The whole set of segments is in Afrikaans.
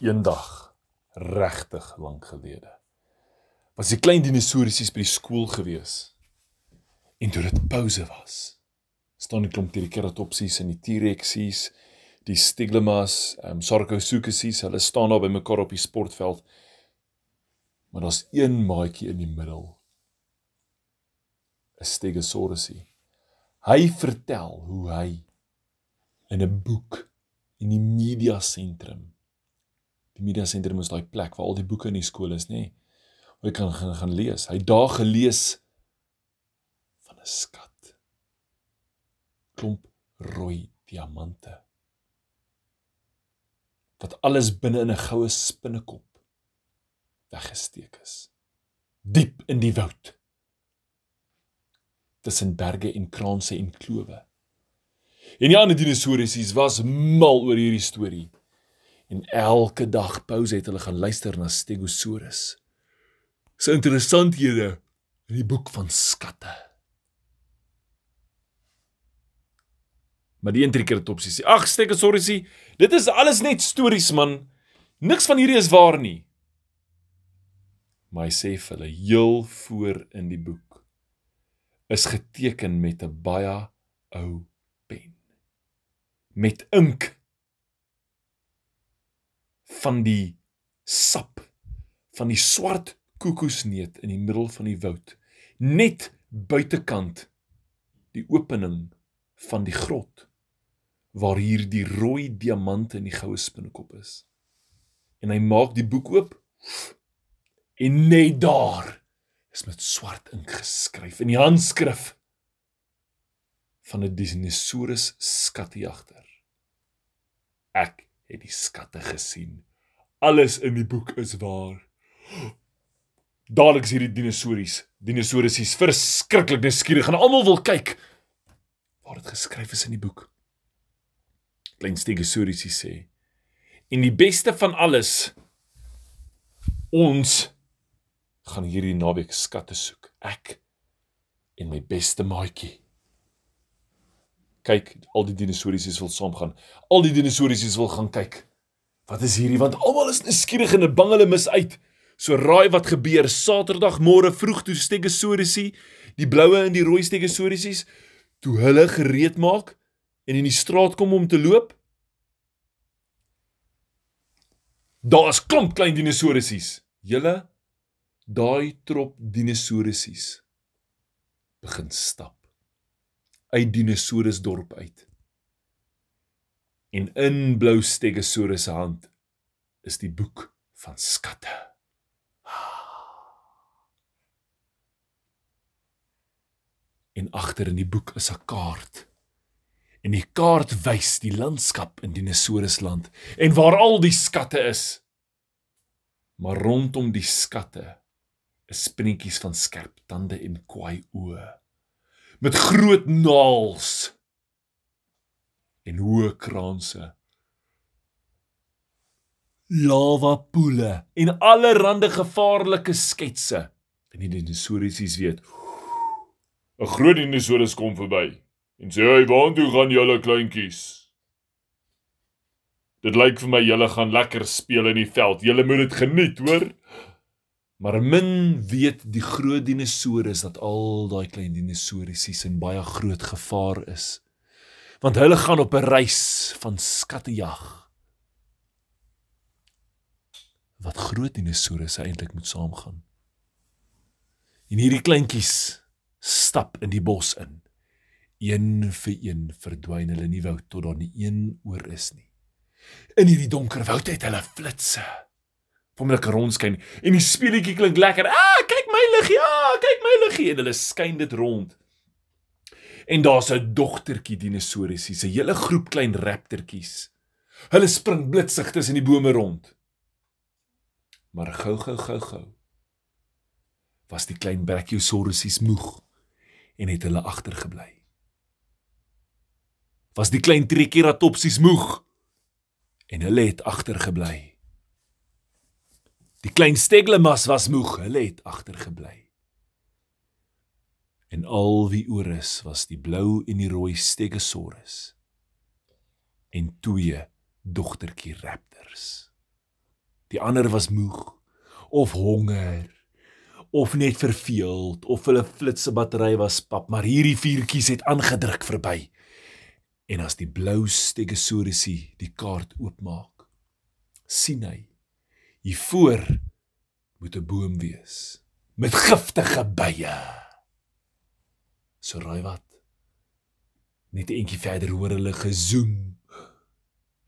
Eendag regtig lank gelede was die klein dinosourusies by die skool gewees. En toe dit pouse was, staan die klomp triceratopsies en die T-rexies, die stigmas, ehm um, sarcosuchuses, hulle staan daar bymekaar op die sportveld. Maar daar's een maatjie in die middel. 'n Stegosaurusie. Hy vertel hoe hy in 'n boek in die media sentrum die media sentrum is daai plek waar al die boeke in die skool is, nê? Waar jy kan gaan, gaan lees. Hy daar gelees van 'n skat. Klomp rooi diamante. Wat alles binne in 'n goue spinnekop weggesteek is. Diep in die woud. Tussen berge en kraanse en klowe. En die ander dinosourusse was mal oor hierdie storie. En elke dag pouse het hulle gaan luister na Stegosaurus. Se interessanthede in die boek van skatte. Maar die Triceratops sê: "Ag Stegosaurus, dit is alles net stories man. Niks van hierdie is waar nie." Hy sê vir hulle heel voor in die boek is geteken met 'n baie ou pen. Met ink van die sap van die swart kokosneut in die middel van die woud net buitekant die opening van die grot waar hier die rooi diamante in die goue spinnekop is en hy maak die boek oop en net daar is met swart ink geskryf in die handskrif van 'n dinosaurus skattejagter ek het die skatte gesien. Alles in die boek is waar. Dadelik is hierdie dinosouries, dinosourusies verskriklik nuuskierig en almal wil kyk waar dit geskryf is in die boek. Klein stegosaurisie sê: "En die beste van alles ons gaan hierdie naweek skatte soek. Ek en my beste maatjie kyk al die dinosourus wil saamgaan. Al die dinosourus wil gaan kyk. Wat is hierdie? Want almal is nuuskierig en bang hulle mis uit. So raai wat gebeur Saterdagmôre vroeg toe Stegosaurusie, die bloue en die rooi Stegosaurusies, toe hulle gereed maak en in die straat kom om te loop. Daar's klomp klein dinosourusies. Julle daai trop dinosourusies begin stap uit dinosourusdorp uit. En in blou stegosaurus se hand is die boek van skatte. En agter in die boek is 'n kaart. En die kaart wys die landskap in dinosourusland en waar al die skatte is. Maar rondom die skatte is spinnetjies van skerp tande en kwaai oë met groot naels kraanse. Lava poele en allerlei gevaarlike sketse. En die dinosourus weet 'n groot dinosourus kom verby en sê hy waar toe gaan julle kleintjies? Dit lyk vir my julle gaan lekker speel in die veld. Julle moet dit geniet, hoor. Maar min weet die groot dinosourus dat al daai klein dinosourusies in baie groot gevaar is. Want hulle gaan op 'n reis van skattejag. Wat groot dinosourusse eintlik moet saamgaan. En hierdie kleintjies stap in die bos in. Een vir een verdwyn hulle in die woud tot daar nie een oor is nie. In hierdie donker woud het hulle flitsse lekker rondskyn en die speletjie klink lekker. Ah, kyk my liggie. Ah, kyk my liggie en hulle skyn dit rond. En daar's 'n dogtertjie dinosourusie, 'n hele groep klein raptortjies. Hulle spring blitsig tussen die bome rond. Maar gou gou gou gou was die klein brachiosaurusies moeg en het hulle agtergebly. Was die klein triceratopsies moeg en hulle het agtergebly. Die klein steglemas was moeg, hulle het agtergebly. En al wie oor is was die blou en die rooi stegosaurus en twee dogtertjie raptors. Die ander was moeg of honger of net verveeld of hulle flitsse battery was pap, maar hierdie vuurtjies het aangedruk verby. En as die blou stegosaurusie die kaart oopmaak, sien hy hier voor moet 'n boom wees met giftige bye. So raai wat? Net 'n entjie verder hoor hulle gezoem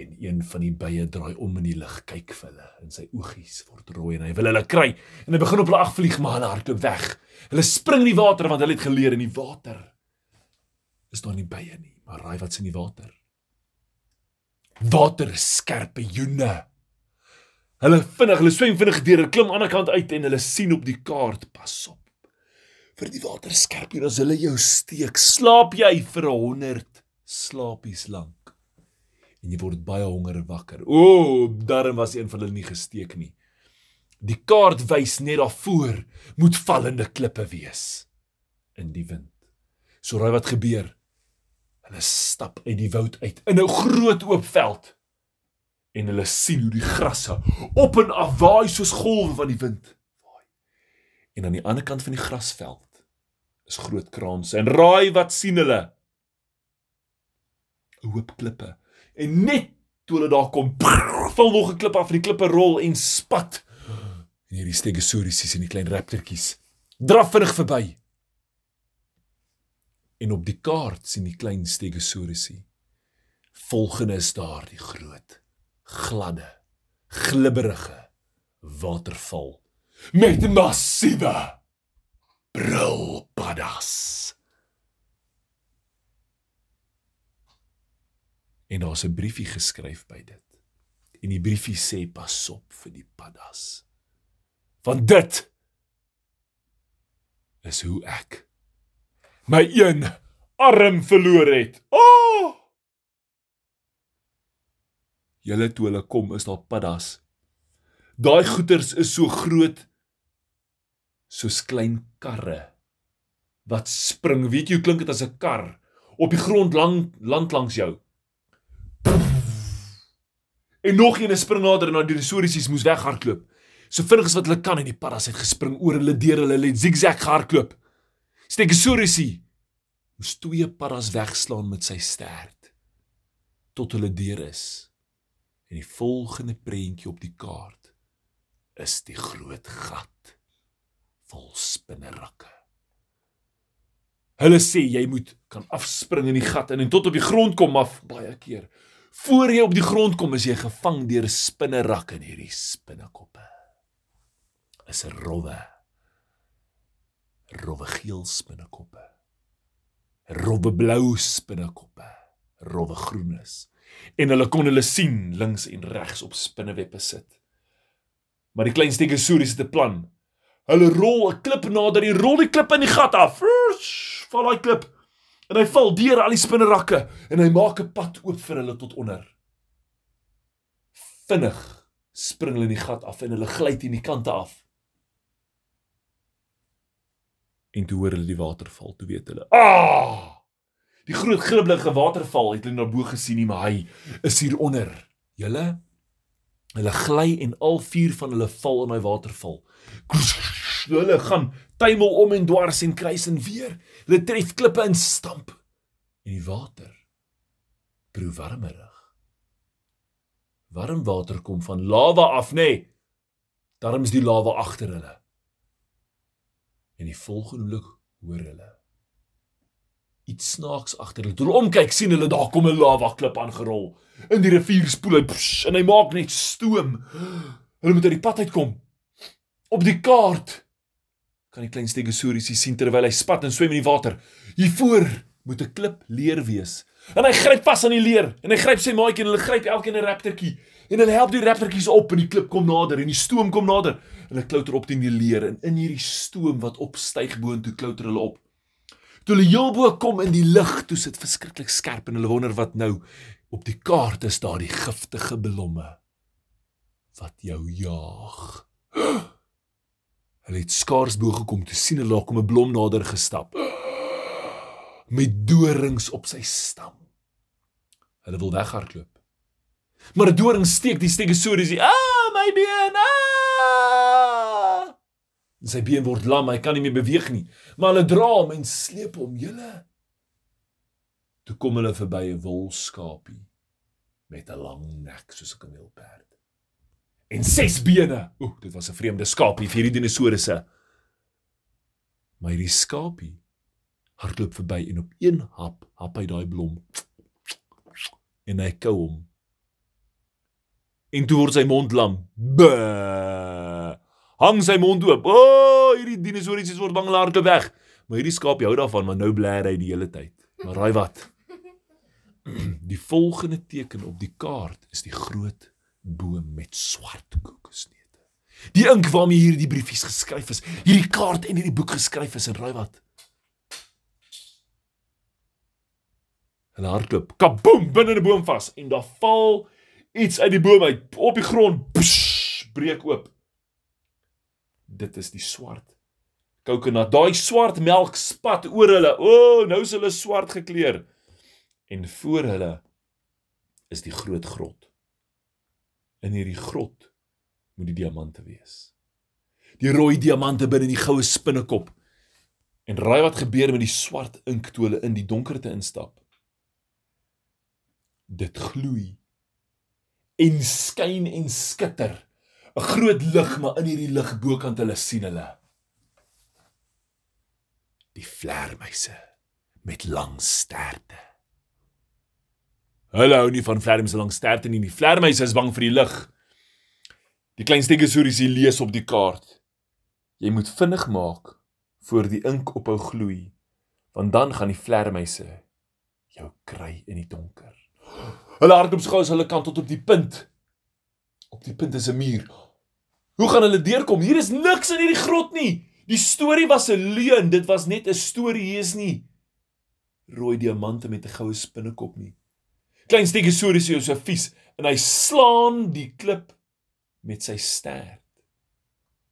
en een van die bye draai om in die lug kyk vir hulle en sy oogies word rooi en hy wil hulle kry en hy begin op hulle agvlieg maar hulle hardloop weg. Hulle spring in die water want hulle het geleer in die water is daar nie bye nie, maar raai wat's in die water? Water skerpe joene. Hulle vinnig, hulle swem vinnig deur, klim aan die ander kant uit en hulle sien op die kaart pas op. Vir die water skerp hier as hulle jou steek, slaap jy vir 100 slaapies lank en jy word baie honger wakker. O, daarom was een van hulle nie gesteek nie. Die kaart wys net daarvoor moet vallende klippe wees in die wind. So raai wat gebeur? Hulle stap uit die woud uit in 'n groot oop veld en hulle sien hoe die grasse op en af waai soos golwe van die wind waai. En aan die ander kant van die grasveld is groot kraanse en raai wat sien hulle? 'n Hoop klippe en net toe hulle daar kom, val nog 'n klip af en die klippe rol en spat. En hierdie stegosaurus en die klein raptortjies draf vinnig verby. En op die kaart sien die klein stegosaurus. Volgende is daar die groot, gladde, glibberige waterval met massiewe brilpaddas. En daar's 'n briefie geskryf by dit. En die briefie sê pas op vir die paddas. Want dit is hoe ek my een arm verloor het. O! Oh! Julle toe hulle kom is daar paddas. Daai goeters is so groot soos klein karre wat spring. Weet jy hoe klink dit as 'n kar op die grond lang land langs jou? En nog een spring nader en die dinosourus moes weghardloop. So vinnig as wat hulle kan en die paddas het gespring oor hulle deur hulle het zigzag gehardloop. Stegosaurus moes twee paddas wegslaan met sy stert tot hulle deur is. En die volgende prentjie op die kaart is die groot gat vol spinnerakke. Hulle sê jy moet kan afspring in die gat en, en tot op die grond kom af baie keer. Voor jy op die grond kom, is jy gevang deur spinnerakke in hierdie spinnekoppe. Is 'n rowwe. Rowwe geel spinnekoppe. Rowwe blou spinnekoppe. Rowwe groenes. En hulle kon hulle sien links en regs op spinnewebbe sit. Maar die klein stegosaurus het 'n plan. Hulle rol 'n klip nader, die rol die klip in die gat af. Val daai klip en hy val deur al die spinnerakke en hy maak 'n pad oop vir hulle tot onder. Vinnig spring hulle in die gat af en hulle gly teen die kante af. En toe hoor hulle die waterval, toe weet hulle, "Ah! Die groot gribbelige waterval het hulle na bo gesien nie, maar hy is hier onder." Julle hulle gly en al vier van hulle val in daai waterval. Hulle gaan tuimel om en dwars en kruis en weer. Hulle tref klippe en stamp. En die water proe warmerig. Warm water kom van lava af, nê? Nee. Daarom is die lava agter hulle. En die volgende oomblik hoor hulle iets snaaks agter hulle. Toe hulle omkyk, sien hulle daar kom 'n lava klip aangerol. In die rivier spoel hy en hy maak net stoom. Hulle moet uit die pad uitkom. Op die kaart kan die klein stegosaurus sien terwyl hy spat en swem in die water. Hier voor moet 'n klip leer wees. En hy gryp vas aan die leer en hy gryp sy maatjie en hulle gryp elkeen 'n raptortjie en hulle help die raptortjies op en die klip kom nader en die stoom kom nader. Hulle klouter op teen die leer en in hierdie stoom wat opstyg boontoe klouter hulle op. Toe hulle heel bo kom in die lug, toe sit verskriklik skerp en hulle wonder wat nou op die kaart is daar die giftige blomme wat jou jaag. Hulle het skaars bo gekom te sien hulle kom 'n blom nader gestap met dorings op sy stam. Hulle wil weghardloop. Maar 'n doring steek die stegosaurus. Ah, my been. Ah! Sy been word lam, hy kan nie meer beweeg nie. Maar hulle dra hom en sleep hom, julle. Toe kom hulle verby 'n wolskapie met 'n lang nek soos 'n kameelperd. En ses bene. Oek, dit was 'n vreemde skapie vir hierdie dinosourusse. Maar hierdie skapie hardloop verby en op een hap hap hy daai blom en hy kou hom. En toe word sy mond lam. Buh! Hang sy mond oop. O, oh, hierdie dinosourusse word bang laat hardloop weg. Maar hierdie skapie hou daarvan, want nou blær hy die hele tyd. Maar raai wat? Die volgende teken op die kaart is die groot boom met swart kokosneute. Die ink waarmee hierdie briefies geskryf is, hierdie kaart en hierdie boek geskryf is en raai wat? Hulle hardloop, kaboom, binne 'n boom vas en daar val iets uit die boom uit op die grond, psh, breek oop. Dit is die swart kokonat. Daai swart melk spat oor hulle. O, oh, nou is hulle swart gekleur en voor hulle is die groot grot. In hierdie grot moet die diamante wees. Die rooi diamante binne in die goue spinnekop. En raai wat gebeur met die swart ink toe hulle in die donkerte instap? Dit gloei en skyn en skitter. 'n Groot lig maar in hierdie lig bokant hulle sien hulle. Die vlermuise met lang sterte. Hulle hou nie van vlermuise langs sterte nie. Die vlermuise is bang vir die lig. Die klein stegosaurus lees op die kaart. Jy moet vinnig maak voor die ink ophou gloei, want dan gaan die vlermuise jou kry in die donker. Hulle hardloop as hulle kan tot op die punt. Op die punt is 'n muur. Hoe gaan hulle deurkom? Hier is niks in hierdie grot nie. Die storie was 'n leuen. Dit was net 'n storie. Hier is nie rooi diamante met 'n goue spinnekop nie klein stegosaurus is so vies en hy slaan die klip met sy stert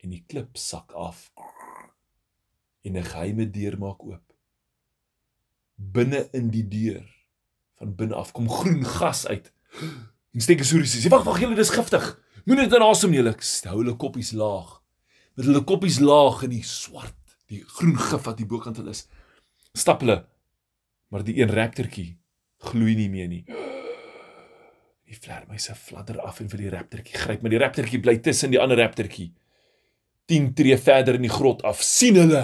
en die klip sak af. En 'n geheime deur maak oop. Binne in die deur van binne af kom groen gas uit. En stegosaurus sê wag wag julle dis giftig. Moenie dit inasem nie. Hulle hou hulle koppies laag. Met hulle koppies laag in die swart die groen gif wat die bokant hulle is stap hulle. Maar die een raptortjie gloei nie meer nie Die vlermuise fladder af en vir die raptortjie gryp, maar die raptortjie bly tussen die ander raptortjie. 10 tree verder in die grot af, sien hulle,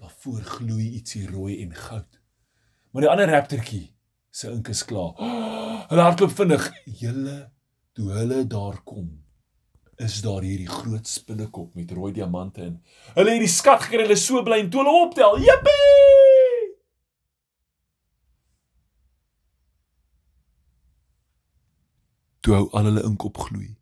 daar voor gloei ietsie rooi en goud. Maar die ander raptortjie se ink is klaar. Hulle hardloop vinnig. Julle toe hulle daar kom, is daar hierdie groot spinnekop met rooi diamante in. Hulle het die skat gekry, hulle so bly en toe hulle optel. Jippie! Toe hou al hulle ink opgloei.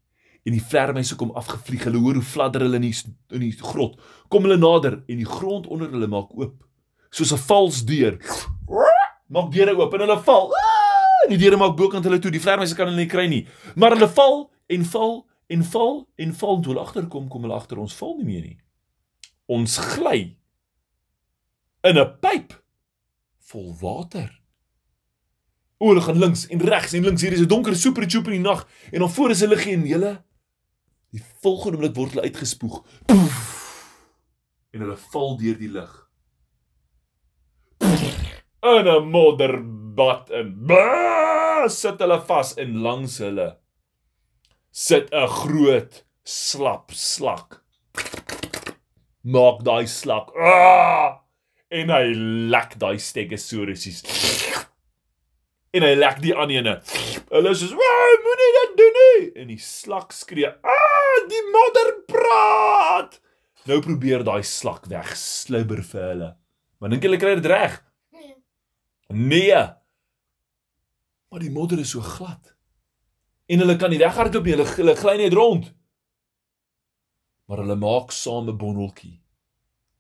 En die vlermuise kom afgevlieg. Hulle hoor hoe fladder hulle in die in die grot. Kom hulle nader en die grond onder hulle maak oop. Soos 'n vals deur. Maak deure oop en hulle val. En die deure maak bokant hulle toe. Die vlermuise kan hulle nie kry nie. Maar hulle val en val en val en val. Toe hulle agterkom kom hulle agter ons val nie meer nie. Ons gly in 'n pyp vol water O, hulle gaan links en regs en links. Hier is 'n donker super super in die nag en dan voor is hulle geen hele die volgende oomblik word hulle uitgespoeg. Poef, en hulle val deur die lug. En 'n modderbad en bah, sit hulle vas en langs hulle sit 'n groot slap slak. Maak daai slak. Ah! En hy lek daai stegosaurusies en hy lek die ander ene. Hulle sê, "Moenie dit doen nie." En die slak skree, "Ah, die modder praat." Nou probeer daai slak weg slibber vir hulle. Maar dink hulle kry dit reg? Nee. Nee. Maar die modder is so glad. En hulle kan nie weghardloop nie, hulle hulle gly net rond. Maar hulle maak saam 'n bondeltjie.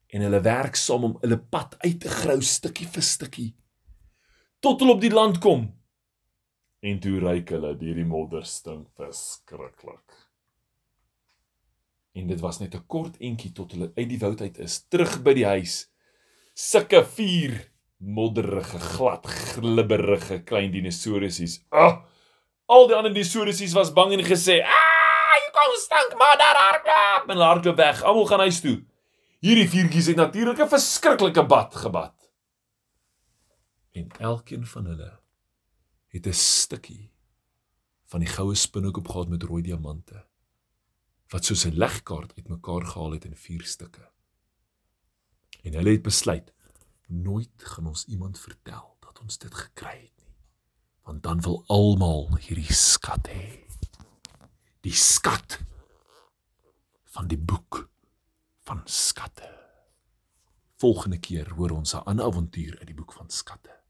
En hulle werk saam om hulle pad uit te grou stukkie vir stukkie tot hulle op die land kom. En toe ryk hulle deur die modder stink verskriklik. En dit was net 'n kort entjie tot hulle uit die woud uit is, terug by die huis. Sulke vier modderige, glad, glibberige klein dinosourusies. Ah! Al die ander dinosourusies was bang en gesê: "Ah, hier kom stink, maar daar hardloop. En hardloop weg. Almal gaan huis toe. Hierdie vuurtjies het natuurlik 'n verskriklike bad gebad. En elkeen van hulle het 'n stukkie van die goue spinhoek opgehad met rooi diamante wat soos 'n legkaart uitmekaar gehaal het in vier stukke. En hulle het besluit nooit gaan ons iemand vertel dat ons dit gekry het nie, want dan wil almal hierdie skat hê. Die skat van die boek van skatte. Volgende keer hoor ons 'n ander avontuur uit die boek van skatte.